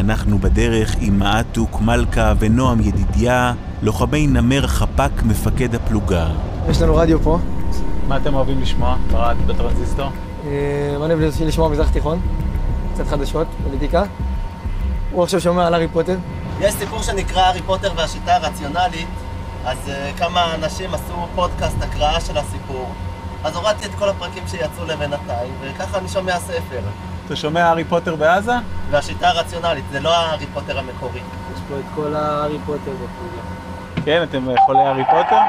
אנחנו בדרך עם מעתוק מלכה ונועם ידידיה, לוחמי נמר חפ"ק מפקד הפלוגה. יש לנו רדיו פה. מה אתם אוהבים לשמוע ברדיו בטרנזיסטור? אה, מה אני אוהב לשמוע מזרח תיכון? קצת חדשות, פוליטיקה. הוא עכשיו שומע על הארי פוטר. יש סיפור שנקרא הארי פוטר והשיטה הרציונלית, אז uh, כמה אנשים עשו פודקאסט הקראה של הסיפור. אז הורדתי את כל הפרקים שיצאו לבינתיים, וככה אני שומע ספר. אתה שומע הארי פוטר בעזה? והשיטה הרציונלית, זה לא הארי פוטר המקורי. יש פה את כל הארי פוטר בפלוגה. כן, אתם חולי הארי פוטר?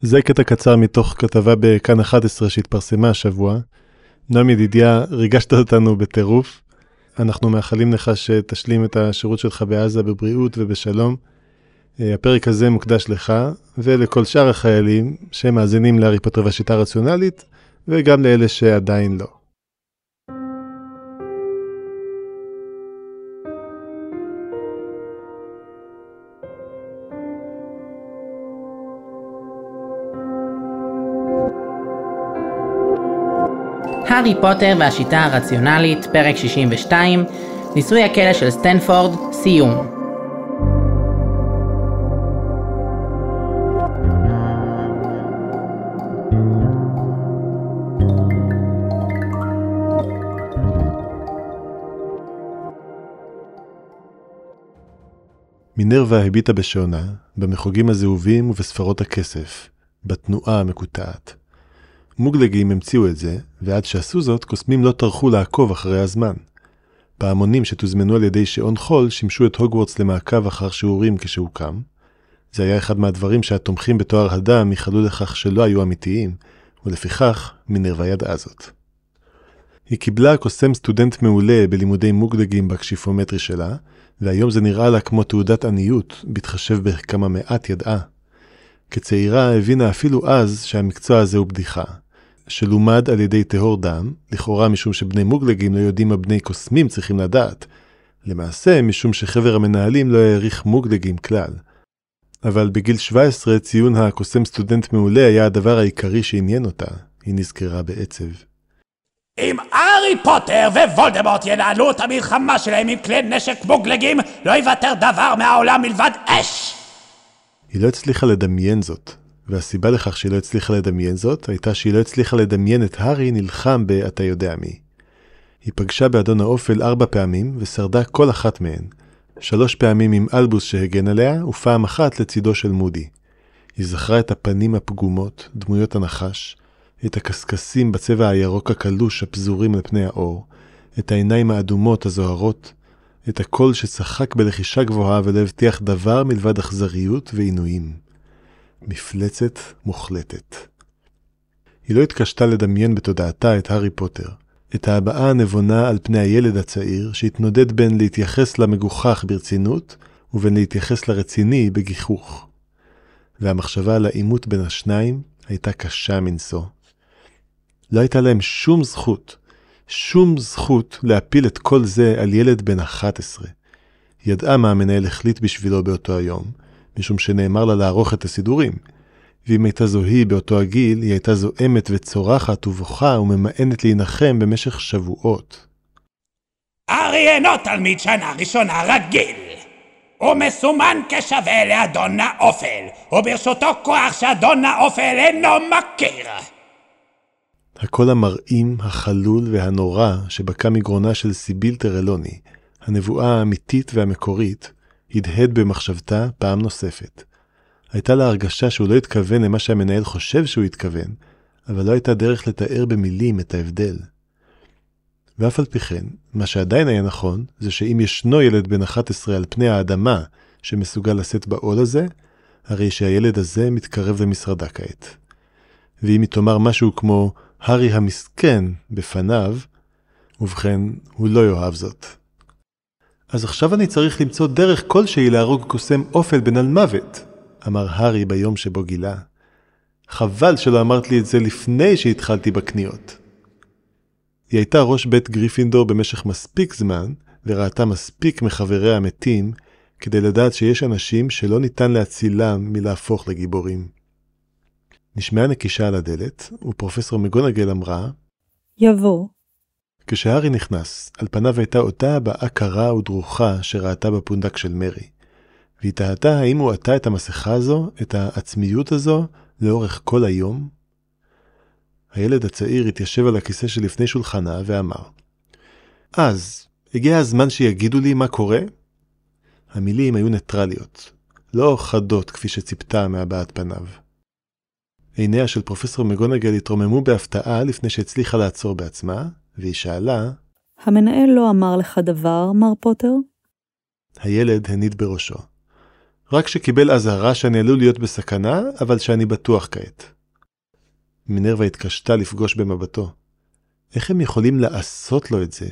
זה קטע קצר מתוך כתבה בכאן 11 שהתפרסמה השבוע. נועם ידידיה, ריגשת אותנו בטירוף. אנחנו מאחלים לך שתשלים את השירות שלך בעזה בבריאות ובשלום. אה, הפרק הזה מוקדש לך ולכל שאר החיילים שמאזינים להארי פוטר והשיטה הרציונלית, וגם לאלה שעדיין לא. הארי פוטר והשיטה הרציונלית, פרק 62, ניסוי הכלא של סטנפורד, סיום. מינרווה הביטה בשעונה, במחוגים הזהובים ובספרות הכסף, בתנועה המקוטעת. מוגלגים המציאו את זה, ועד שעשו זאת, קוסמים לא טרחו לעקוב אחרי הזמן. פעמונים שתוזמנו על ידי שעון חול שימשו את הוגוורטס למעקב אחר שיעורים כשהוקם. זה היה אחד מהדברים שהתומכים בתואר הדם ייחלו לכך שלא היו אמיתיים, ולפיכך מינרווה ידעה זאת. היא קיבלה קוסם סטודנט מעולה בלימודי מוגלגים בקשיפומטרי שלה, והיום זה נראה לה כמו תעודת עניות, בהתחשב בכמה מעט ידעה. כצעירה הבינה אפילו אז שהמקצוע הזה הוא בדיחה, שלומד על ידי טהור דם, לכאורה משום שבני מוגלגים לא יודעים מה בני קוסמים צריכים לדעת, למעשה משום שחבר המנהלים לא העריך מוגלגים כלל. אבל בגיל 17 ציון הקוסם סטודנט מעולה היה הדבר העיקרי שעניין אותה, היא נזכרה בעצב. אם ארי פוטר ווולדמורט ינהלו את המלחמה שלהם עם כלי נשק מוגלגים, לא יוותר דבר מהעולם מלבד אש! היא לא הצליחה לדמיין זאת, והסיבה לכך שהיא לא הצליחה לדמיין זאת, הייתה שהיא לא הצליחה לדמיין את הארי נלחם ב"אתה יודע מי". היא פגשה באדון האופל ארבע פעמים, ושרדה כל אחת מהן. שלוש פעמים עם אלבוס שהגן עליה, ופעם אחת לצידו של מודי. היא זכרה את הפנים הפגומות, דמויות הנחש, את הקשקשים בצבע הירוק הקלוש הפזורים על פני האור, את העיניים האדומות הזוהרות, את הקול שצחק בלחישה גבוהה ולא הבטיח דבר מלבד אכזריות ועינויים. מפלצת מוחלטת. היא לא התקשתה לדמיין בתודעתה את הארי פוטר, את ההבעה הנבונה על פני הילד הצעיר, שהתנודד בין להתייחס למגוחך ברצינות, ובין להתייחס לרציני בגיחוך. והמחשבה על העימות בין השניים הייתה קשה מנשוא. לא הייתה להם שום זכות, שום זכות להפיל את כל זה על ילד בן 11. היא ידעה מה המנהל החליט בשבילו באותו היום, משום שנאמר לה לערוך את הסידורים. ואם הייתה זו היא באותו הגיל, היא הייתה זועמת וצורחת ובוכה וממאנת להנחם במשך שבועות. ארי אינו תלמיד שנה ראשונה רגיל. הוא מסומן כשווה לאדון האופל, וברשותו כוח שאדון האופל אינו מכיר. הקול המרעים, החלול והנורא שבקע מגרונה של סיביל טרלוני, הנבואה האמיתית והמקורית, הדהד במחשבתה פעם נוספת. הייתה לה הרגשה שהוא לא התכוון למה שהמנהל חושב שהוא התכוון, אבל לא הייתה דרך לתאר במילים את ההבדל. ואף על פי כן, מה שעדיין היה נכון, זה שאם ישנו ילד בן 11 על פני האדמה שמסוגל לשאת בעול הזה, הרי שהילד הזה מתקרב למשרדה כעת. ואם היא תאמר משהו כמו הארי המסכן בפניו, ובכן, הוא לא יאהב זאת. אז עכשיו אני צריך למצוא דרך כלשהי להרוג קוסם אופל בן על מוות, אמר הארי ביום שבו גילה. חבל שלא אמרת לי את זה לפני שהתחלתי בקניות. היא הייתה ראש בית גריפינדור במשך מספיק זמן, וראתה מספיק מחבריה המתים, כדי לדעת שיש אנשים שלא ניתן להצילם מלהפוך לגיבורים. נשמעה נקישה על הדלת, ופרופסור מגונגל אמרה, יבוא. כשהארי נכנס, על פניו הייתה אותה הבעה קרה ודרוכה שראתה בפונדק של מרי. והיא תהתה האם הוא עטה את המסכה הזו, את העצמיות הזו, לאורך כל היום? הילד הצעיר התיישב על הכיסא שלפני שולחנה ואמר, אז, הגיע הזמן שיגידו לי מה קורה? המילים היו ניטרליות, לא חדות כפי שציפתה מהבעת פניו. עיניה של פרופסור מגונגל התרוממו בהפתעה לפני שהצליחה לעצור בעצמה, והיא שאלה, המנהל לא אמר לך דבר, מר פוטר? הילד הניד בראשו. רק שקיבל אזהרה שאני עלול להיות בסכנה, אבל שאני בטוח כעת. מינרווה התקשתה לפגוש במבטו. איך הם יכולים לעשות לו את זה?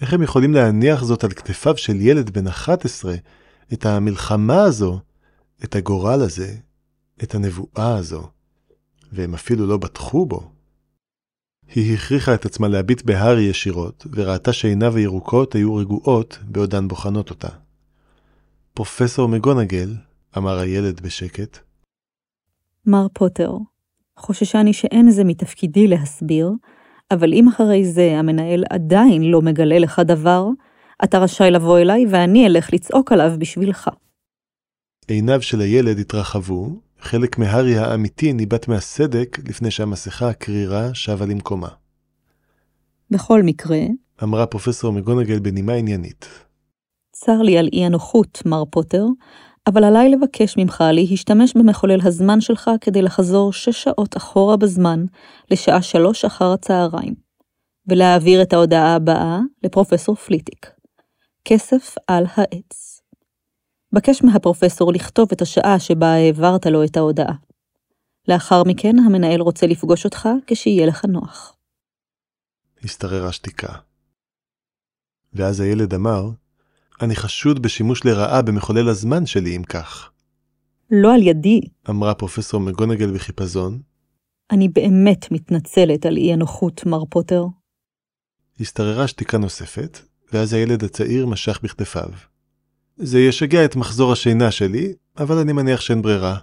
איך הם יכולים להניח זאת על כתפיו של ילד בן 11, את המלחמה הזו, את הגורל הזה, את הנבואה הזו, והם אפילו לא בטחו בו? היא הכריחה את עצמה להביט בהארי ישירות, וראתה שעיניו הירוקות היו רגועות בעודן בוחנות אותה. פרופסור מגונגל, אמר הילד בשקט, מר פוטר, חוששני שאין זה מתפקידי להסביר, אבל אם אחרי זה המנהל עדיין לא מגלה לך דבר, אתה רשאי לבוא אליי ואני אלך לצעוק עליו בשבילך. עיניו של הילד התרחבו, חלק מהארי האמיתי ניבט מהסדק לפני שהמסכה הקרירה שבה למקומה. בכל מקרה, אמרה פרופסור מגונגל בנימה עניינית. צר לי על אי הנוחות, מר פוטר, אבל עליי לבקש ממך להשתמש במחולל הזמן שלך כדי לחזור שש שעות אחורה בזמן, לשעה שלוש אחר הצהריים, ולהעביר את ההודעה הבאה לפרופסור פליטיק. כסף על העץ. בקש מהפרופסור לכתוב את השעה שבה העברת לו את ההודעה. לאחר מכן המנהל רוצה לפגוש אותך כשיהיה לך נוח. השתררה שתיקה. ואז הילד אמר, אני חשוד בשימוש לרעה במחולל הזמן שלי אם כך, לא על ידי, אמרה פרופסור מגונגל בחיפזון, אני באמת מתנצלת על אי הנוחות, מר פוטר. השתררה שתיקה נוספת, ואז הילד הצעיר משך בכתפיו. זה ישגע את מחזור השינה שלי, אבל אני מניח שאין ברירה.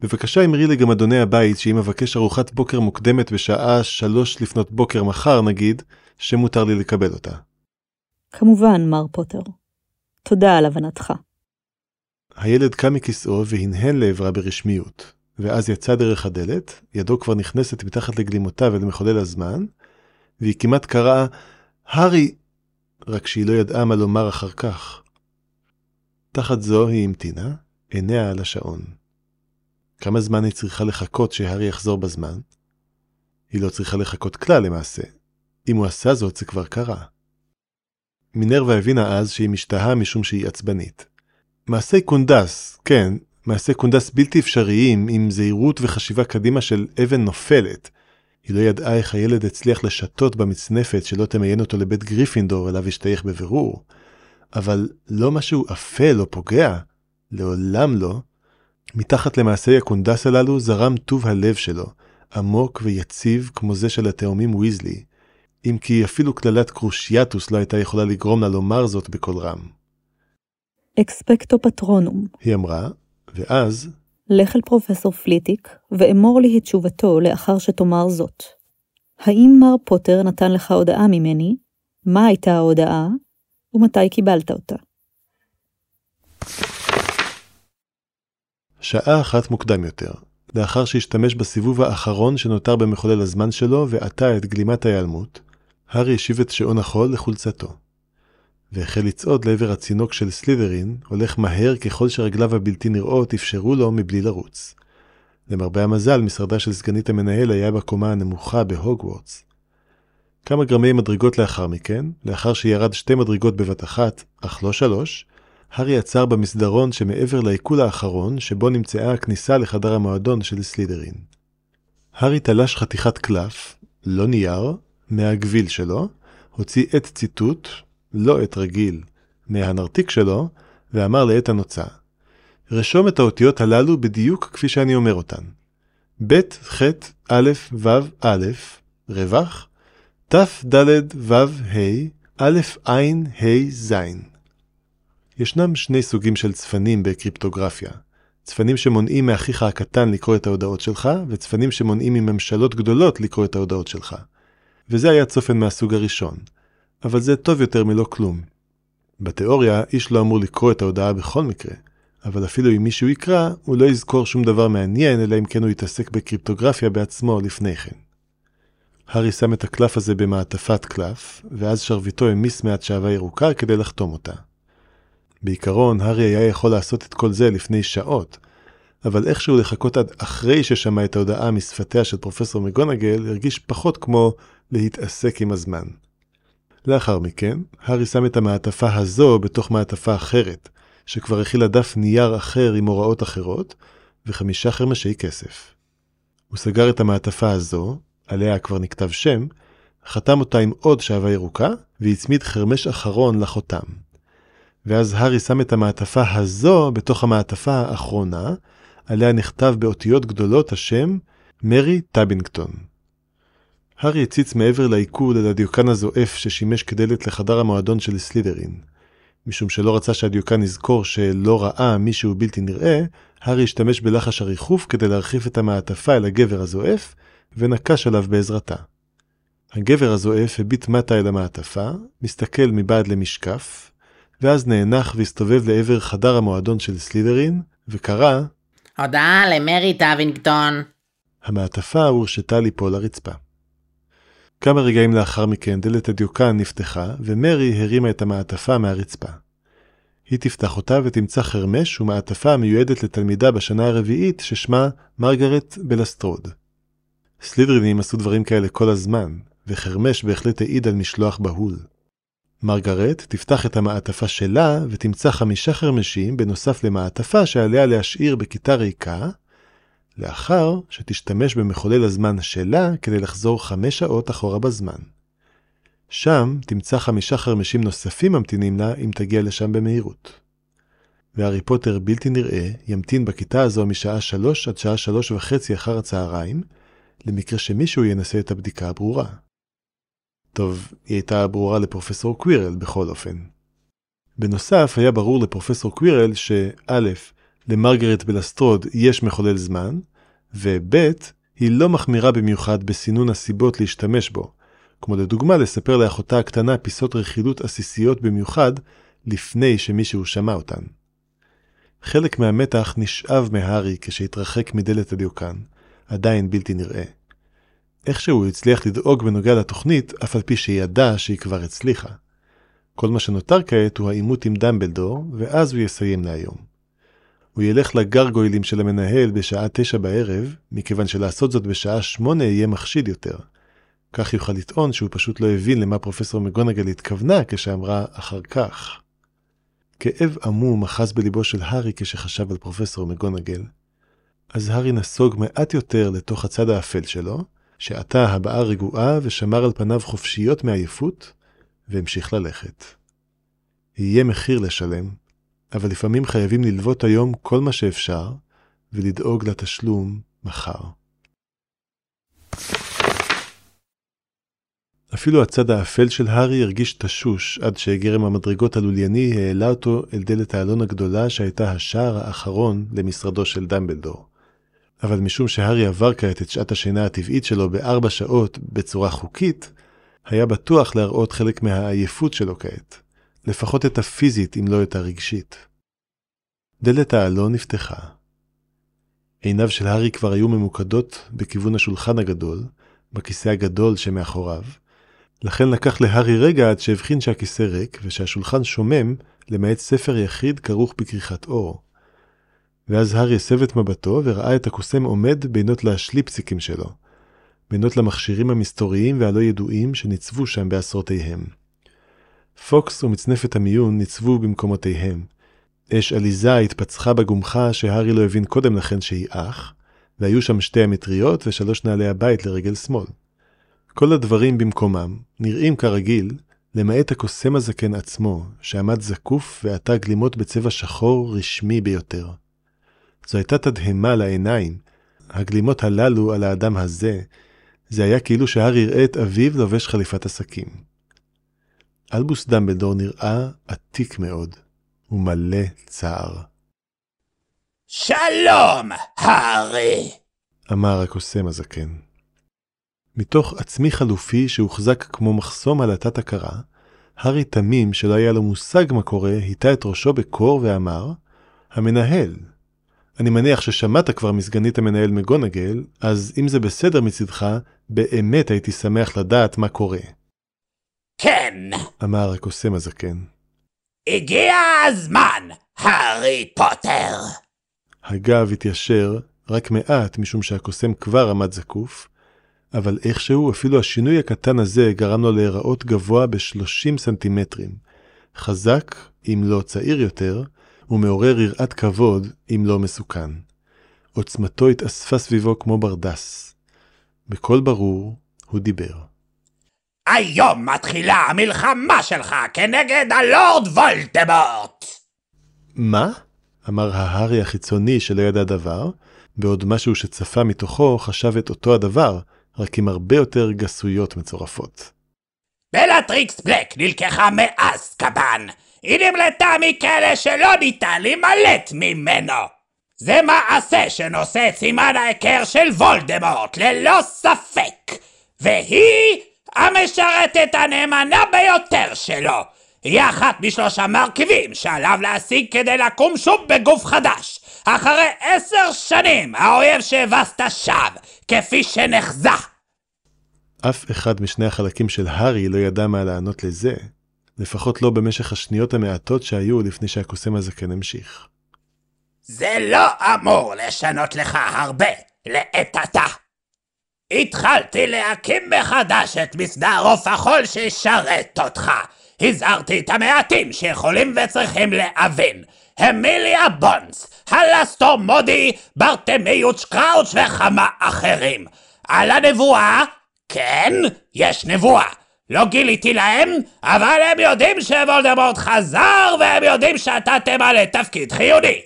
בבקשה אמרי לי גם אדוני הבית שאם אבקש ארוחת בוקר מוקדמת בשעה שלוש לפנות בוקר מחר נגיד, שמותר לי לקבל אותה. כמובן, מר פוטר. תודה על הבנתך. הילד קם מכיסאו והנהן לעברה ברשמיות, ואז יצא דרך הדלת, ידו כבר נכנסת מתחת לגלימותיו אל מחולל הזמן, והיא כמעט קראה, הארי! רק שהיא לא ידעה מה לומר אחר כך. תחת זו היא המתינה, עיניה על השעון. כמה זמן היא צריכה לחכות שהארי יחזור בזמן? היא לא צריכה לחכות כלל למעשה. אם הוא עשה זאת זה כבר קרה. מינרווה הבינה אז שהיא משתהה משום שהיא עצבנית. מעשי קונדס, כן, מעשי קונדס בלתי אפשריים עם זהירות וחשיבה קדימה של אבן נופלת. היא לא ידעה איך הילד הצליח לשתות במצנפת שלא תמיין אותו לבית גריפינדור אליו השתייך בבירור. אבל לא משהו אפל או פוגע, לעולם לא. מתחת למעשי הקונדס הללו זרם טוב הלב שלו, עמוק ויציב כמו זה של התאומים ויזלי, אם כי אפילו קללת קרושיאטוס לא הייתה יכולה לגרום לה לומר זאת בקול רם. Expecto Patronum. היא אמרה, ואז, לך אל פרופסור פליטיק, ואמור לי את תשובתו לאחר שתאמר זאת. האם מר פוטר נתן לך הודעה ממני? מה הייתה ההודעה? ומתי קיבלת אותה? שעה אחת מוקדם יותר, לאחר שהשתמש בסיבוב האחרון שנותר במחולל הזמן שלו ועטה את גלימת ההיעלמות, הארי השיב את שעון החול לחולצתו. והחל לצעוד לעבר הצינוק של סלידרין, הולך מהר ככל שרגליו הבלתי נראות אפשרו לו מבלי לרוץ. למרבה המזל, משרדה של סגנית המנהל היה בקומה הנמוכה בהוגוורטס. כמה גרמי מדרגות לאחר מכן, לאחר שירד שתי מדרגות בבת אחת, אך לא שלוש, הארי עצר במסדרון שמעבר לעיכול האחרון, שבו נמצאה הכניסה לחדר המועדון של סלידרין. הארי תלש חתיכת קלף, לא נייר, מהגביל שלו, הוציא עט ציטוט, לא עט רגיל, מהנרתיק שלו, ואמר לעת הנוצה, רשום את האותיות הללו בדיוק כפי שאני אומר אותן. ב', ח', א', ו', א', רווח, ת', ד', ו', ה', א', ע', ה', ז'. ישנם שני סוגים של צפנים בקריפטוגרפיה. צפנים שמונעים מאחיך הקטן לקרוא את ההודעות שלך, וצפנים שמונעים מממשלות גדולות לקרוא את ההודעות שלך. וזה היה צופן מהסוג הראשון. אבל זה טוב יותר מלא כלום. בתיאוריה, איש לא אמור לקרוא את ההודעה בכל מקרה, אבל אפילו אם מישהו יקרא, הוא לא יזכור שום דבר מעניין, אלא אם כן הוא יתעסק בקריפטוגרפיה בעצמו לפני כן. הארי שם את הקלף הזה במעטפת קלף, ואז שרביטו העמיס מעט שעווה ירוקה כדי לחתום אותה. בעיקרון, הארי היה יכול לעשות את כל זה לפני שעות, אבל איכשהו לחכות עד אחרי ששמע את ההודעה משפתיה של פרופסור מגונגל, הרגיש פחות כמו להתעסק עם הזמן. לאחר מכן, הארי שם את המעטפה הזו בתוך מעטפה אחרת, שכבר הכילה דף נייר אחר עם הוראות אחרות, וחמישה חרמשי כסף. הוא סגר את המעטפה הזו, עליה כבר נכתב שם, חתם אותה עם עוד שעווה ירוקה, והצמיד חרמש אחרון לחותם. ואז הארי שם את המעטפה הזו בתוך המעטפה האחרונה, עליה נכתב באותיות גדולות השם מרי טבינגטון. הארי הציץ מעבר לעיכול אל הדיוקן הזועף ששימש כדלת לחדר המועדון של סלידרין. משום שלא רצה שהדיוקן יזכור שלא ראה מישהו בלתי נראה, הארי השתמש בלחש הריחוף כדי להרחיב את המעטפה אל הגבר הזועף, ונקש עליו בעזרתה. הגבר הזועף הביט מטה אל המעטפה, מסתכל מבעד למשקף, ואז נאנח והסתובב לעבר חדר המועדון של סלידרין, וקרא הודעה למרי טווינגטון. המעטפה הורשתה ליפול לרצפה. כמה רגעים לאחר מכן דלת הדיוקן נפתחה, ומרי הרימה את המעטפה מהרצפה. היא תפתח אותה ותמצא חרמש ומעטפה המיועדת לתלמידה בשנה הרביעית ששמה מרגרט בלסטרוד. סלידרינים עשו דברים כאלה כל הזמן, וחרמש בהחלט העיד על משלוח בהול. מרגרט תפתח את המעטפה שלה ותמצא חמישה חרמשים בנוסף למעטפה שעליה להשאיר בכיתה ריקה, לאחר שתשתמש במחולל הזמן שלה כדי לחזור חמש שעות אחורה בזמן. שם תמצא חמישה חרמשים נוספים ממתינים לה אם תגיע לשם במהירות. והארי פוטר בלתי נראה ימתין בכיתה הזו משעה שלוש עד שעה שלוש וחצי אחר הצהריים, למקרה שמישהו ינסה את הבדיקה הברורה. טוב, היא הייתה ברורה לפרופסור קווירל בכל אופן. בנוסף, היה ברור לפרופסור קווירל שא', למרגרט בלסטרוד יש מחולל זמן, וב', היא לא מחמירה במיוחד בסינון הסיבות להשתמש בו, כמו לדוגמה לספר לאחותה הקטנה פיסות רכילות עסיסיות במיוחד, לפני שמישהו שמע אותן. חלק מהמתח נשאב מהארי כשהתרחק מדלת הדיוקן, עדיין בלתי נראה. איכשהו הצליח לדאוג בנוגע לתוכנית, אף על פי שידע שהיא כבר הצליחה. כל מה שנותר כעת הוא העימות עם דמבלדור, ואז הוא יסיים להיום. הוא ילך לגרגוילים של המנהל בשעה תשע בערב, מכיוון שלעשות זאת בשעה שמונה יהיה מחשיד יותר. כך יוכל לטעון שהוא פשוט לא הבין למה פרופסור מגונגל התכוונה כשאמרה אחר כך. כאב עמום אחז בליבו של הארי כשחשב על פרופסור מגונגל. אז הארי נסוג מעט יותר לתוך הצד האפל שלו, שעתה הבעה רגועה ושמר על פניו חופשיות מעייפות, והמשיך ללכת. יהיה מחיר לשלם, אבל לפעמים חייבים ללוות היום כל מה שאפשר, ולדאוג לתשלום מחר. אפילו הצד האפל של הארי הרגיש תשוש עד שגרם המדרגות הלולייני העלה אותו אל דלת האלון הגדולה שהייתה השער האחרון למשרדו של דמבלדור. אבל משום שהארי עבר כעת את שעת השינה הטבעית שלו בארבע שעות בצורה חוקית, היה בטוח להראות חלק מהעייפות שלו כעת, לפחות את הפיזית אם לא את הרגשית. דלת האלון נפתחה. עיניו של הארי כבר היו ממוקדות בכיוון השולחן הגדול, בכיסא הגדול שמאחוריו, לכן לקח להארי רגע עד שהבחין שהכיסא ריק ושהשולחן שומם, למעט ספר יחיד כרוך בכריכת אור. ואז הארי הסב את מבטו וראה את הקוסם עומד בינות לשליפציקים שלו, בינות למכשירים המסתוריים והלא ידועים שניצבו שם בעשרותיהם. פוקס ומצנפת המיון ניצבו במקומותיהם. אש עליזה התפצחה בגומחה שהארי לא הבין קודם לכן שהיא אח, והיו שם שתי המטריות ושלוש נעלי הבית לרגל שמאל. כל הדברים במקומם, נראים כרגיל, למעט הקוסם הזקן עצמו, שעמד זקוף ועטה גלימות בצבע שחור רשמי ביותר. זו הייתה תדהמה לעיניים. הגלימות הללו על האדם הזה, זה היה כאילו שהארי יראה את אביו לובש חליפת עסקים. אלבוס דמבלדור נראה עתיק מאוד, ומלא צער. שלום, הארי! אמר הקוסם הזקן. מתוך עצמי חלופי שהוחזק כמו מחסום על התת-הכרה, הארי תמים, שלא היה לו מושג מה קורה, היטה את ראשו בקור ואמר, המנהל. אני מניח ששמעת כבר מסגנית המנהל מגונגל, אז אם זה בסדר מצדך, באמת הייתי שמח לדעת מה קורה. כן, אמר הקוסם הזקן. הגיע הזמן, הארי פוטר. הגב התיישר רק מעט משום שהקוסם כבר עמד זקוף, אבל איכשהו אפילו השינוי הקטן הזה גרם לו להיראות גבוה ב-30 סנטימטרים. חזק, אם לא צעיר יותר, ומעורר יראת כבוד, אם לא מסוכן. עוצמתו התאספה סביבו כמו ברדס. בקול ברור, הוא דיבר. היום מתחילה המלחמה שלך כנגד הלורד וולדמורט! מה? אמר ההארי החיצוני שלא ידע דבר, בעוד משהו שצפה מתוכו חשב את אותו הדבר, רק עם הרבה יותר גסויות מצורפות. בלטריקס בלק נלקחה מאזקבאן. היא נמלטה מכלא שלא ניתן להימלט ממנו. זה מעשה שנושא את סימן ההיכר של וולדמורט, ללא ספק. והיא המשרתת הנאמנה ביותר שלו. היא אחת משלושה מרכיבים שעליו להשיג כדי לקום שוב בגוף חדש. אחרי עשר שנים האויב שהבסת שב, כפי שנחזה. אף אחד משני החלקים של הארי לא ידע מה לענות לזה, לפחות לא במשך השניות המעטות שהיו לפני שהקוסם הזקן המשיך. זה לא אמור לשנות לך הרבה לעת עתה. התחלתי להקים מחדש את מסדר עוף החול שישרת אותך. הזהרתי את המעטים שיכולים וצריכים להבין. אמיליה בונס, הלסטור מודי, ברטמיוץ קראוץ' וכמה אחרים. על הנבואה, כן, יש נבואה. לא גיליתי להם, אבל הם יודעים שוולדמורט חזר, והם יודעים שאתה תמלא תפקיד חיוני.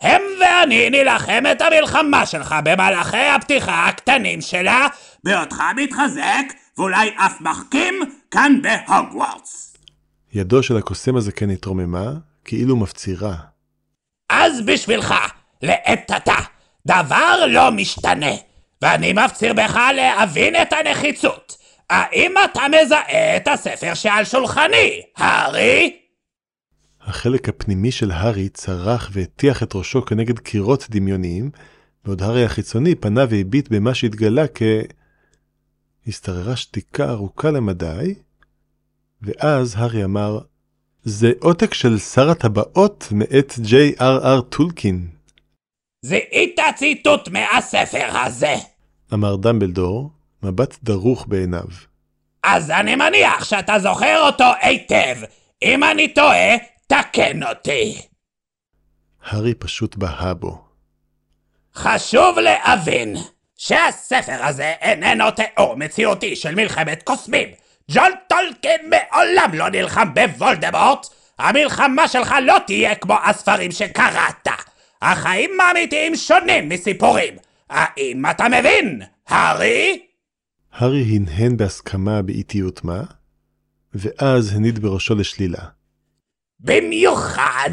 הם ואני נילחם את המלחמה שלך במהלכי הפתיחה הקטנים שלה, בעודך מתחזק, ואולי אף מחכים, כאן בהוגוורטס. ידו של הקוסם הזקן התרוממה, כאילו מפצירה. אז בשבילך, לעת עתה, דבר לא משתנה, ואני מפציר בך להבין את הנחיצות. האם אתה מזהה את הספר שעל שולחני, הארי? החלק הפנימי של הארי צרח והטיח את ראשו כנגד קירות דמיוניים, בעוד הארי החיצוני פנה והביט במה שהתגלה כ... השתררה שתיקה ארוכה למדי, ואז הארי אמר, זה עותק של שר הטבעות מאת J.R.R. טולקין. זיהית ציטוט מהספר הזה. אמר דמבלדור, מבט דרוך בעיניו. אז אני מניח שאתה זוכר אותו היטב. אם אני טועה, תקן אותי. הארי פשוט בהה בו. חשוב להבין שהספר הזה איננו תיאור מציאותי של מלחמת קוסמים. ג'ון טולקין מעולם לא נלחם בוולדמורט. המלחמה שלך לא תהיה כמו הספרים שקראת. החיים האמיתיים שונים מסיפורים. האם אתה מבין, הארי? הארי הנהן בהסכמה באיטיות מה, ואז הניד בראשו לשלילה. במיוחד,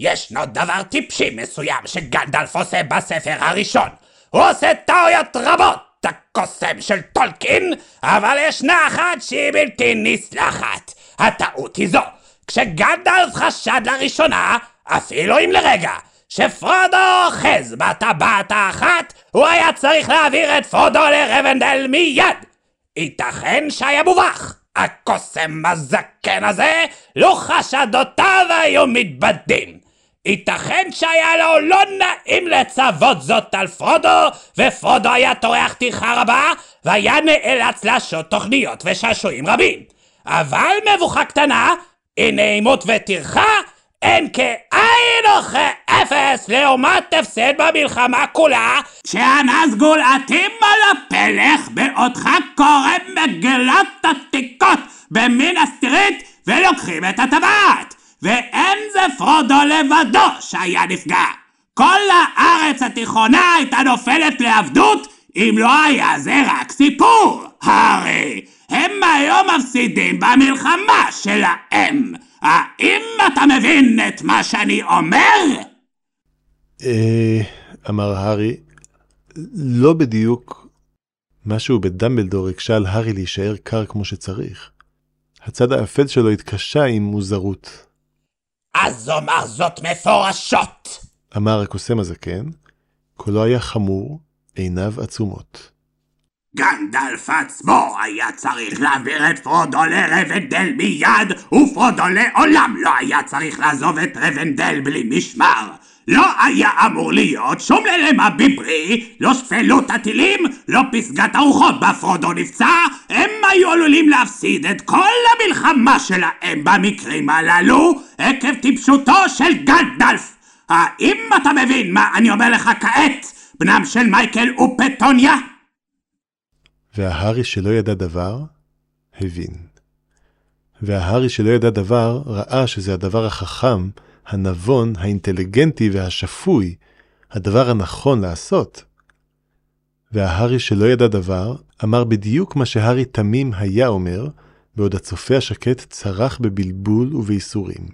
ישנו דבר טיפשי מסוים שגנדלף עושה בספר הראשון. הוא עושה טעויות רבות, הקוסם של טולקין, אבל ישנה אחת שהיא בלתי נסלחת. הטעות היא זו, כשגנדלף חשד לראשונה, אפילו אם לרגע, שפרודו אוחז בטבעת האחת, הוא היה צריך להעביר את פרודו לרבנדל מיד. ייתכן שהיה מובך. הקוסם הזקן הזה, לו חשדותיו היו מתבדים. ייתכן שהיה לו לא נעים לצוות זאת על פרודו, ופרודו היה טורח טרחה רבה, והיה נאלץ להשעות תוכניות ושעשועים רבים. אבל מבוכה קטנה, אי נעימות וטרחה, אין כאין וכאפס לעומת הפסד במלחמה כולה, שהנזגול עטים על הפלך בעודך קורא מגילת עתיקות במין הסטרית ולוקחים את הטבעת. ואין זה פרודו לבדו שהיה נפגע. כל הארץ התיכונה הייתה נופלת לעבדות אם לא היה זה רק סיפור. הרי הם היום מפסידים במלחמה שלהם. האם אתה מבין את מה שאני אומר? אה... אמר הארי, לא בדיוק. משהו בדמבלדור הקשה על הארי להישאר קר כמו שצריך. הצד האפל שלו התקשה עם מוזרות. אז אומר זאת מפורשות! אמר הקוסם הזקן, קולו היה חמור, עיניו עצומות. גנדלף עצמו היה צריך להעביר את פרודו לרבנדל מיד, ופרודו לעולם לא היה צריך לעזוב את רבנדל בלי משמר. לא היה אמור להיות שום ליל אימה בברי, לא שפלות התילים, לא פסגת הרוחות בה פרודו נפצע, הם היו עלולים להפסיד את כל המלחמה שלהם במקרים הללו, עקב טיפשותו של גנדלף. האם אתה מבין מה אני אומר לך כעת, בנם של מייקל ופטוניה? וההארי שלא ידע דבר, הבין. וההארי שלא ידע דבר, ראה שזה הדבר החכם, הנבון, האינטליגנטי והשפוי, הדבר הנכון לעשות. וההארי שלא ידע דבר, אמר בדיוק מה שהארי תמים היה אומר, בעוד הצופה השקט צרח בבלבול ובייסורים.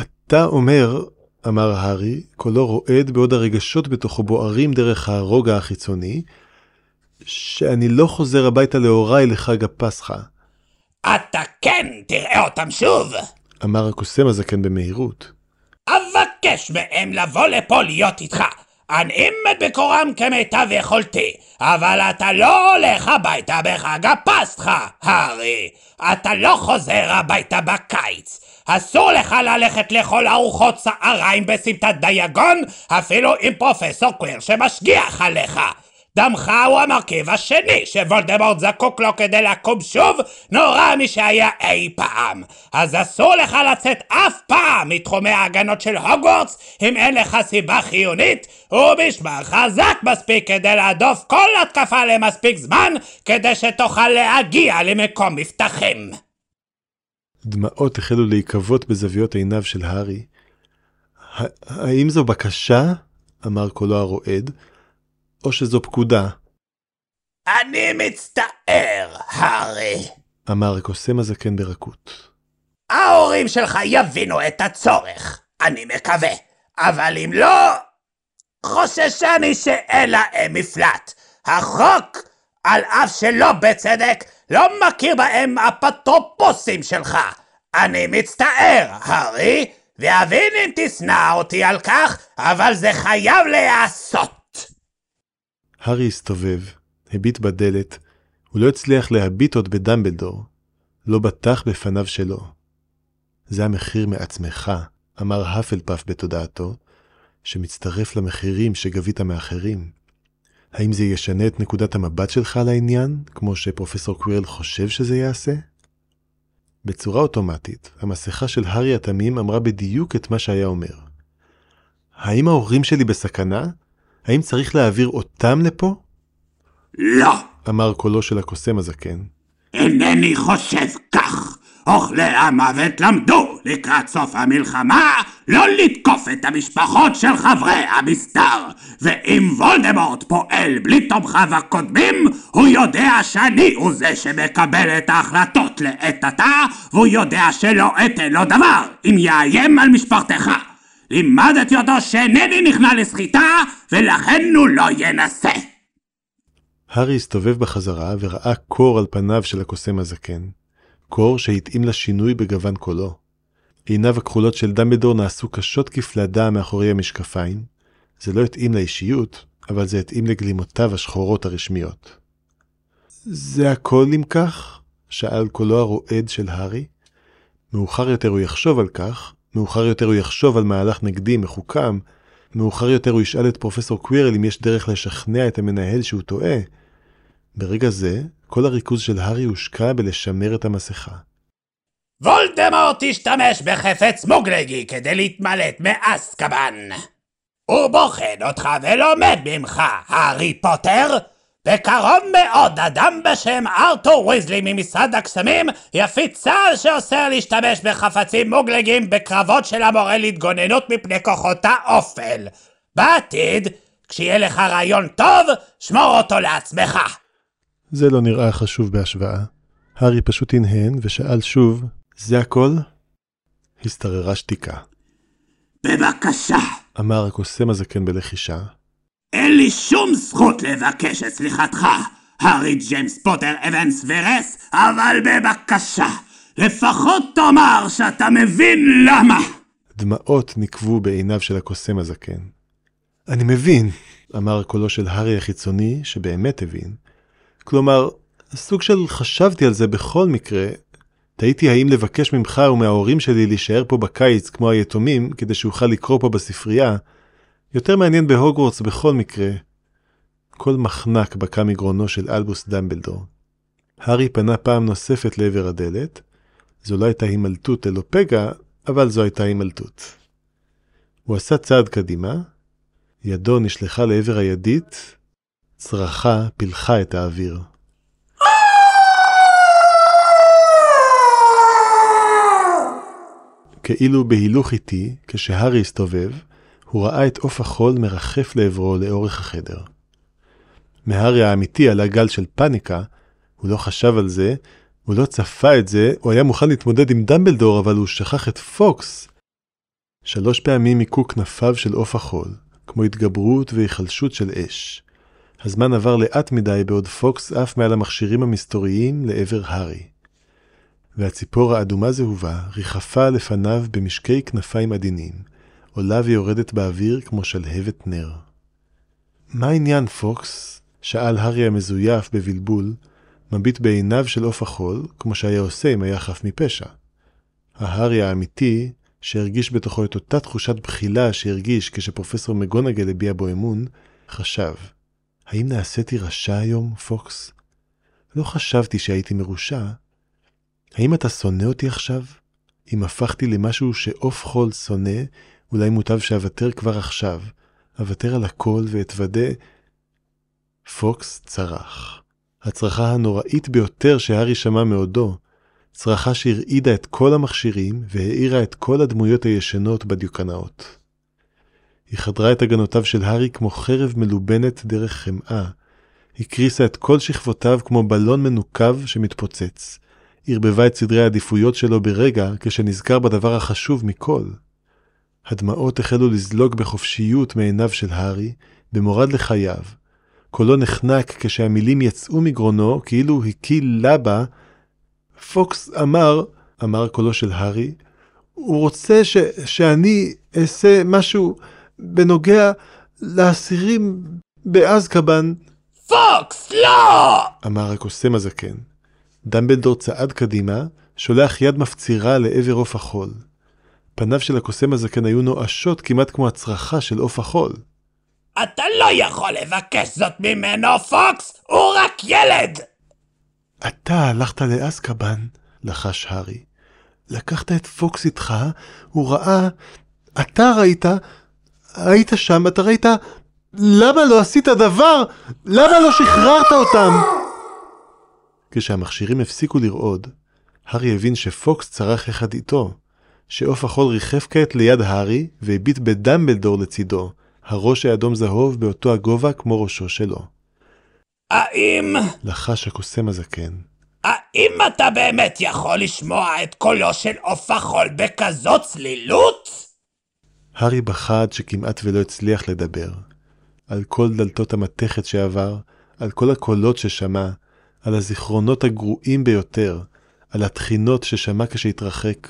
אתה אומר, אמר הארי, קולו רועד בעוד הרגשות בתוכו בוערים דרך הרוגע החיצוני, שאני לא חוזר הביתה להוריי לחג הפסחא. אתה כן תראה אותם שוב! אמר הקוסם הזקן במהירות. אבקש מהם לבוא לפה להיות איתך. אנעים את בקורם כמיטב יכולתי, אבל אתה לא הולך הביתה בחג הפסחא, הארי. אתה לא חוזר הביתה בקיץ. אסור לך ללכת לאכול ארוחות צהריים בסמטת דיאגון, אפילו עם פרופסור קוויר שמשגיח עליך. דמך הוא המרכיב השני שוולדמורט זקוק לו כדי לקום שוב נורא משהיה אי פעם. אז אסור לך לצאת אף פעם מתחומי ההגנות של הוגוורטס אם אין לך סיבה חיונית ומשמר חזק מספיק כדי להדוף כל התקפה למספיק זמן כדי שתוכל להגיע למקום מבטחים. דמעות החלו להיקוות בזוויות עיניו של הארי. האם זו בקשה? אמר קולו הרועד. או שזו פקודה? אני מצטער, הארי. אמר הקוסם הזקן ברכות. ההורים שלך יבינו את הצורך, אני מקווה. אבל אם לא, חוששני שאין להם מפלט. החוק, על אף שלא בצדק, לא מכיר בהם אפוטרופוסים שלך. אני מצטער, הארי, ואבין אם תשנא אותי על כך, אבל זה חייב להיעשות. הארי הסתובב, הביט בדלת, הוא לא הצליח להביט עוד בדמבלדור, לא בטח בפניו שלו. זה המחיר מעצמך, אמר האפלפף בתודעתו, שמצטרף למחירים שגבית מאחרים. האם זה ישנה את נקודת המבט שלך על העניין, כמו שפרופסור קווירל חושב שזה יעשה? בצורה אוטומטית, המסכה של הארי התמים אמרה בדיוק את מה שהיה אומר. האם ההורים שלי בסכנה? האם צריך להעביר אותם לפה? לא! אמר קולו של הקוסם הזקן. אינני חושב כך! אוכלי המוות למדו לקראת סוף המלחמה לא לתקוף את המשפחות של חברי המסדר ואם וולדמורט פועל בלי תומכיו הקודמים הוא יודע שאני הוא זה שמקבל את ההחלטות לעת עתה והוא יודע שלא אתן לו דבר אם יאיים על משפחתך לימדתי אותו שאינני נכנע לסחיטה, ולכן הוא לא ינסה. הארי הסתובב בחזרה וראה קור על פניו של הקוסם הזקן. קור שהתאים לשינוי בגוון קולו. עיניו הכחולות של דמבלדור נעשו קשות כפלדה מאחורי המשקפיים. זה לא התאים לאישיות, אבל זה התאים לגלימותיו השחורות הרשמיות. זה הכל אם כך? שאל קולו הרועד של הארי. מאוחר יותר הוא יחשוב על כך, מאוחר יותר הוא יחשוב על מהלך נגדי מחוכם, מאוחר יותר הוא ישאל את פרופסור קווירל אם יש דרך לשכנע את המנהל שהוא טועה. ברגע זה, כל הריכוז של הארי הושקע בלשמר את המסכה. וולדמורט השתמש בחפץ מוגלגי כדי להתמלט מאסקבן. הוא בוחן אותך ולומד ממך, הארי פוטר, בקרוב מאוד אדם בשם ארתור ויזלי ממשרד הקסמים יפיץ צה"ל שאוסר להשתמש בחפצים מוגלגים בקרבות של המורה להתגוננות מפני כוחות האופל. בעתיד, כשיהיה לך רעיון טוב, שמור אותו לעצמך. זה לא נראה חשוב בהשוואה. הארי פשוט הנהן ושאל שוב, זה הכל? השתררה שתיקה. בבקשה. אמר הקוסם הזקן בלחישה. אין לי שום זכות לבקש את סליחתך, הארי ג'יימס פוטר אבנס ורס, אבל בבקשה, לפחות תאמר שאתה מבין למה! דמעות נקבו בעיניו של הקוסם הזקן. אני מבין, אמר קולו של הארי החיצוני, שבאמת הבין. כלומר, סוג של חשבתי על זה בכל מקרה. תהיתי האם לבקש ממך ומההורים שלי להישאר פה בקיץ כמו היתומים, כדי שאוכל לקרוא פה בספרייה. יותר מעניין בהוגוורטס בכל מקרה. כל מחנק בקע מגרונו של אלבוס דמבלדור. הארי פנה פעם נוספת לעבר הדלת. זו לא הייתה הימלטות ללא פגע, אבל זו הייתה הימלטות. הוא עשה צעד קדימה, ידו נשלחה לעבר הידית, צרחה פילחה את האוויר. כאילו בהילוך איטי, כשהארי הסתובב, הוא ראה את עוף החול מרחף לעברו לאורך החדר. מהארי האמיתי עלה גל של פאניקה, הוא לא חשב על זה, הוא לא צפה את זה, הוא היה מוכן להתמודד עם דמבלדור, אבל הוא שכח את פוקס. שלוש פעמים היכו כנפיו של עוף החול, כמו התגברות והיחלשות של אש. הזמן עבר לאט מדי בעוד פוקס עף מעל המכשירים המסתוריים לעבר הארי. והציפור האדומה זהובה ריחפה לפניו במשקי כנפיים עדינים, עולה ויורדת באוויר כמו שלהבת נר. מה העניין, פוקס? שאל הארי המזויף בבלבול, מביט בעיניו של עוף החול, כמו שהיה עושה אם היה חף מפשע. ההארי האמיתי, שהרגיש בתוכו את אותה תחושת בחילה שהרגיש כשפרופסור מגונגל הביע בו אמון, חשב, האם נעשיתי רשע היום, פוקס? לא חשבתי שהייתי מרושע. האם אתה שונא אותי עכשיו? אם הפכתי למשהו שעוף חול שונא, אולי מוטב שאוותר כבר עכשיו. אוותר על הכל ואתוודה... פוקס צרח. הצרחה הנוראית ביותר שהארי שמע מעודו, צרחה שהרעידה את כל המכשירים והאירה את כל הדמויות הישנות בדיוקנאות. היא חדרה את הגנותיו של הארי כמו חרב מלובנת דרך חמאה, הקריסה את כל שכבותיו כמו בלון מנוקב שמתפוצץ, ערבבה את סדרי העדיפויות שלו ברגע כשנזכר בדבר החשוב מכל. הדמעות החלו לזלוג בחופשיות מעיניו של הארי, במורד לחייו, קולו נחנק כשהמילים יצאו מגרונו כאילו הקיא לבה. פוקס אמר, אמר קולו של הארי, הוא רוצה ש, שאני אעשה משהו בנוגע לאסירים באזקבן. פוקס, לא! אמר הקוסם הזקן. דמבלדור צעד קדימה, שולח יד מפצירה לעבר עוף החול. פניו של הקוסם הזקן היו נואשות כמעט כמו הצרחה של עוף החול. אתה לא יכול לבקש זאת ממנו, פוקס! הוא רק ילד! אתה הלכת לאזקבן, לחש הארי. לקחת את פוקס איתך, הוא ראה... אתה ראית... היית שם, אתה ראית... למה לא עשית דבר? למה לא שחררת אותם? כשהמכשירים הפסיקו לרעוד, הארי הבין שפוקס צרח יחד איתו, שעוף החול ריחף כעת ליד הארי והביט בדמבלדור לצידו, הראש האדום זהוב באותו הגובה כמו ראשו שלו. האם... לחש הקוסם הזקן. האם אתה באמת יכול לשמוע את קולו של עוף החול בכזאת צלילות? הארי בכה עד שכמעט ולא הצליח לדבר. על כל דלתות המתכת שעבר, על כל הקולות ששמע, על הזיכרונות הגרועים ביותר, על התחינות ששמע כשהתרחק,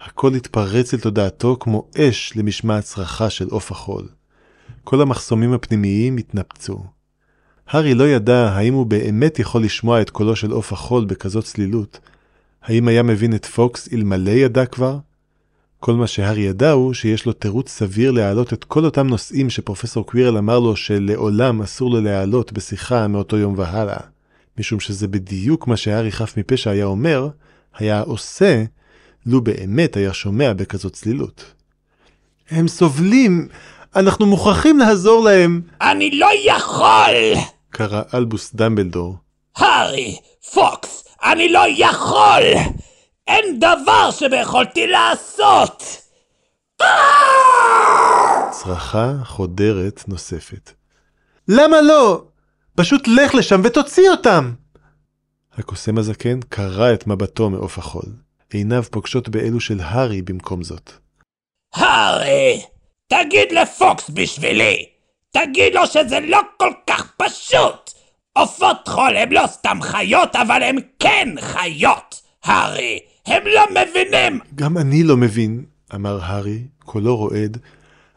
הכל התפרץ אל תודעתו כמו אש למשמע הצרחה של עוף החול. כל המחסומים הפנימיים התנפצו. הארי לא ידע האם הוא באמת יכול לשמוע את קולו של עוף החול בכזאת צלילות. האם היה מבין את פוקס אלמלא ידע כבר? כל מה שהארי ידע הוא שיש לו תירוץ סביר להעלות את כל אותם נושאים שפרופסור קווירל אמר לו שלעולם אסור לו להעלות בשיחה מאותו יום והלאה. משום שזה בדיוק מה שהארי חף מפשע היה אומר, היה עושה, לו באמת היה שומע בכזאת צלילות. הם סובלים, אנחנו מוכרחים לעזור להם! אני לא יכול! קרא אלבוס דמבלדור. הארי, פוקס, אני לא יכול! אין דבר שביכולתי לעשות! צרחה חודרת נוספת. למה לא? פשוט לך לשם ותוציא אותם! הקוסם הזקן קרע את מבטו מעוף החול. עיניו פוגשות באלו של הארי במקום זאת. הארי, תגיד לפוקס בשבילי! תגיד לו שזה לא כל כך פשוט! עופות חול הם לא סתם חיות, אבל הם כן חיות! הארי, הם לא מבינים! גם אני לא מבין, אמר הארי, קולו רועד.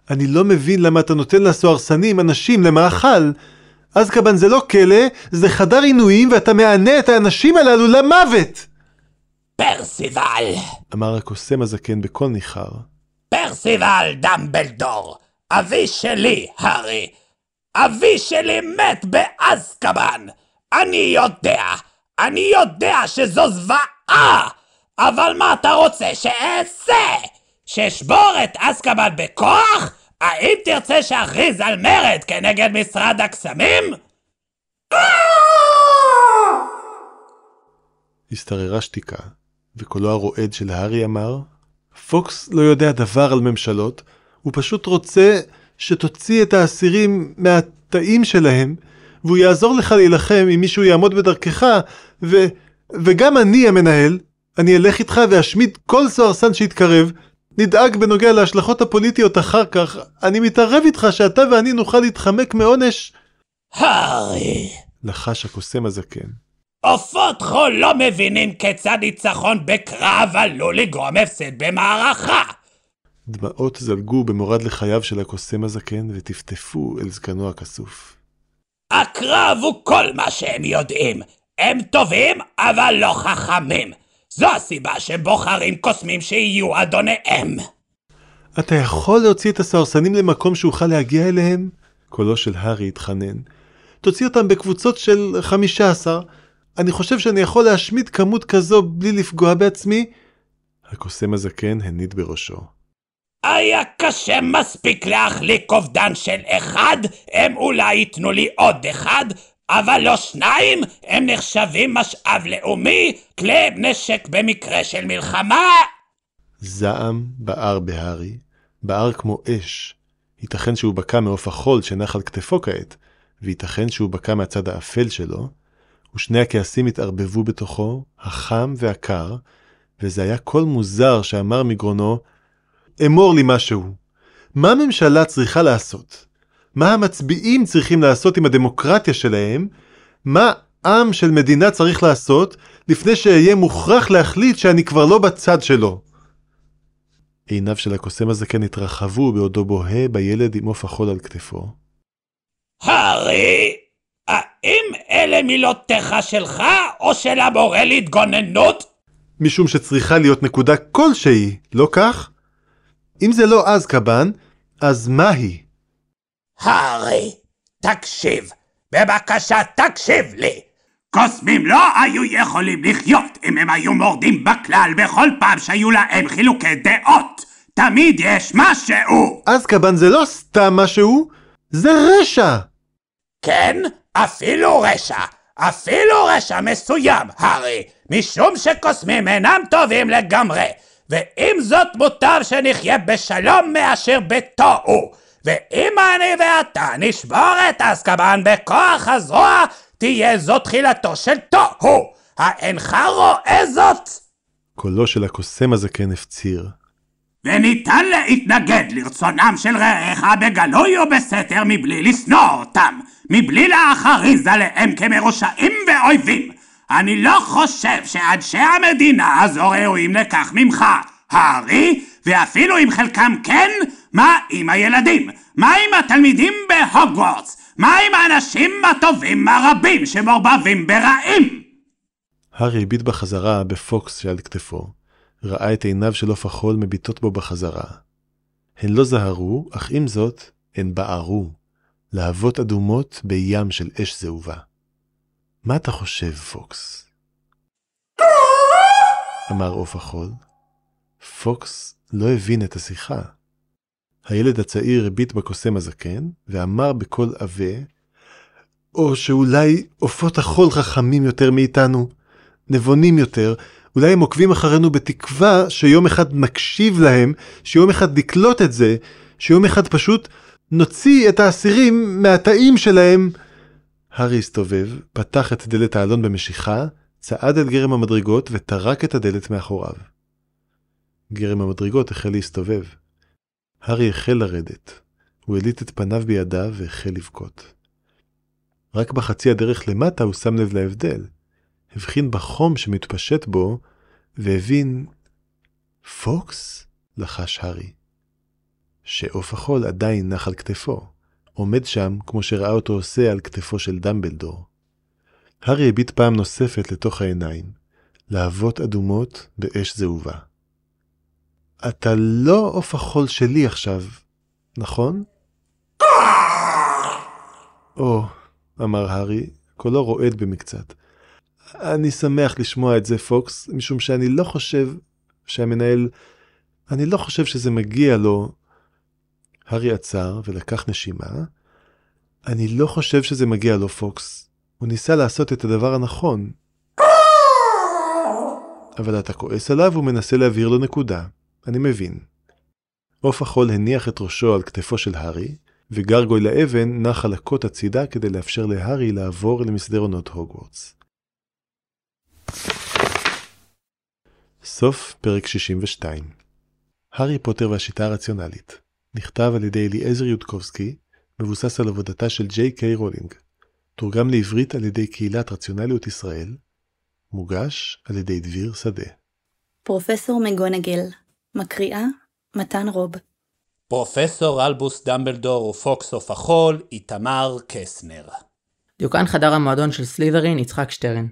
אני לא מבין למה אתה נותן לסוהרסנים אנשים למאכל. אזקבן זה לא כלא, זה חדר עינויים ואתה מענה את האנשים הללו למוות! פרסיבל! אמר הקוסם הזקן בקול ניחר. פרסיבל דמבלדור! אבי שלי, הארי! אבי שלי מת באזקבן! אני יודע! אני יודע שזו זוועה! אבל מה אתה רוצה שאעשה? שאשבור את אזקבן בכוח? האם תרצה שאכריז על מרד כנגד משרד הקסמים? השתררה שתיקה, וקולו הרועד של הארי אמר, פוקס לא יודע דבר על ממשלות, הוא פשוט רוצה שתוציא את האסירים מהתאים שלהם, והוא יעזור לך להילחם אם מישהו יעמוד בדרכך, ו... וגם אני המנהל, אני אלך איתך ואשמיד כל סוהרסן שיתקרב, נדאג בנוגע להשלכות הפוליטיות אחר כך, אני מתערב איתך שאתה ואני נוכל להתחמק מעונש. הארי! לחש הקוסם הזקן. עופות חול לא מבינים כיצד ניצחון בקרב עלול לגרום הפסד במערכה! דמעות זלגו במורד לחייו של הקוסם הזקן וטפטפו אל זקנו הכסוף. הקרב הוא כל מה שהם יודעים. הם טובים, אבל לא חכמים. זו הסיבה שהם בוחרים קוסמים שיהיו אדוניהם. אתה יכול להוציא את הסוהרסנים למקום שאוכל להגיע אליהם? קולו של הארי התחנן. תוציא אותם בקבוצות של חמישה עשר. אני חושב שאני יכול להשמיד כמות כזו בלי לפגוע בעצמי? הקוסם הזקן הניד בראשו. היה קשה מספיק להחליק אובדן של אחד, הם אולי ייתנו לי עוד אחד, אבל לא שניים, הם נחשבים משאב לאומי, כלי נשק במקרה של מלחמה. זעם בער בהארי, בער כמו אש. ייתכן שהוא בקע מעוף החול שנח על כתפו כעת, וייתכן שהוא בקע מהצד האפל שלו, ושני הכעסים התערבבו בתוכו, החם והקר, וזה היה קול מוזר שאמר מגרונו, אמור לי משהו. מה הממשלה צריכה לעשות? מה המצביעים צריכים לעשות עם הדמוקרטיה שלהם? מה עם של מדינה צריך לעשות לפני שאהיה מוכרח להחליט שאני כבר לא בצד שלו? עיניו של הקוסם הזקן התרחבו בעודו בוהה בילד עם עוף החול על כתפו. הארי, האם אלה מילותיך שלך או של המורה להתגוננות? משום שצריכה להיות נקודה כלשהי, לא כך? אם זה לא אזקבן, אז מה היא? הארי, תקשיב, בבקשה תקשיב לי. קוסמים לא היו יכולים לחיות אם הם היו מורדים בכלל בכל פעם שהיו להם חילוקי דעות. תמיד יש משהו. אזקבן זה לא סתם משהו, זה רשע! כן, אפילו רשע. אפילו רשע מסוים, הארי, משום שקוסמים אינם טובים לגמרי. ועם זאת מוטב שנחיה בשלום מאשר בתוהו. ואם אני ואתה נשבור את אסקבן בכוח הזרוע, תהיה זו תחילתו של תוהו. האינך רואה זאת? קולו של הקוסם הזקן הפציר. וניתן להתנגד לרצונם של רעיך בגלוי או בסתר מבלי לשנוא אותם, מבלי להכריז עליהם כמרושעים ואויבים. אני לא חושב שאנשי המדינה הזו ראויים לכך ממך, הארי, ואפילו אם חלקם כן, מה עם הילדים? מה עם התלמידים בהוגוורטס? מה עם האנשים הטובים הרבים שמעורבבים ברעים? הארי הביט בחזרה בפוקס שעל כתפו. ראה את עיניו של עוף החול מביטות בו בחזרה. הן לא זהרו, אך עם זאת, הן בערו, להבות אדומות בים של אש זהובה. מה אתה חושב, פוקס? אמר עוף החול. פוקס לא הבין את השיחה. הילד הצעיר הביט בקוסם הזקן, ואמר בקול עבה, או שאולי עופות החול חכמים יותר מאיתנו, נבונים יותר, אולי הם עוקבים אחרינו בתקווה שיום אחד נקשיב להם, שיום אחד נקלוט את זה, שיום אחד פשוט נוציא את האסירים מהתאים שלהם. הארי הסתובב, פתח את דלת האלון במשיכה, צעד אל גרם המדרגות וטרק את הדלת מאחוריו. גרם המדרגות החל להסתובב. הארי החל לרדת. הוא הליט את פניו בידיו והחל לבכות. רק בחצי הדרך למטה הוא שם לב להבדל. הבחין בחום שמתפשט בו, והבין, פוקס? לחש הארי. שעוף החול עדיין נח על כתפו, עומד שם כמו שראה אותו עושה על כתפו של דמבלדור. הארי הביט פעם נוספת לתוך העיניים, להבות אדומות באש זהובה. אתה לא עוף החול שלי עכשיו, נכון? או, אמר הארי, קולו רועד במקצת. אני שמח לשמוע את זה, פוקס, משום שאני לא חושב שהמנהל... אני לא חושב שזה מגיע לו... הארי עצר ולקח נשימה. אני לא חושב שזה מגיע לו, פוקס. הוא ניסה לעשות את הדבר הנכון. אבל אתה כועס עליו ומנסה להבהיר לו נקודה. אני מבין. עוף החול הניח את ראשו על כתפו של הארי, וגרגויל האבן נע על הקוט הצידה כדי לאפשר להארי לעבור למסדרונות הוגוורטס. סוף פרק 62 הארי פוטר והשיטה הרציונלית נכתב על ידי אליעזר יודקובסקי, מבוסס על עבודתה של ג'יי קיי רולינג. תורגם לעברית על ידי קהילת רציונליות ישראל. מוגש על ידי דביר שדה. פרופסור מגונגל, מקריאה מתן רוב. פרופסור אלבוס דמבלדור ופוקס עוף החול, איתמר קסנר. דיוקן חדר המועדון של סלית'רין, יצחק שטרן.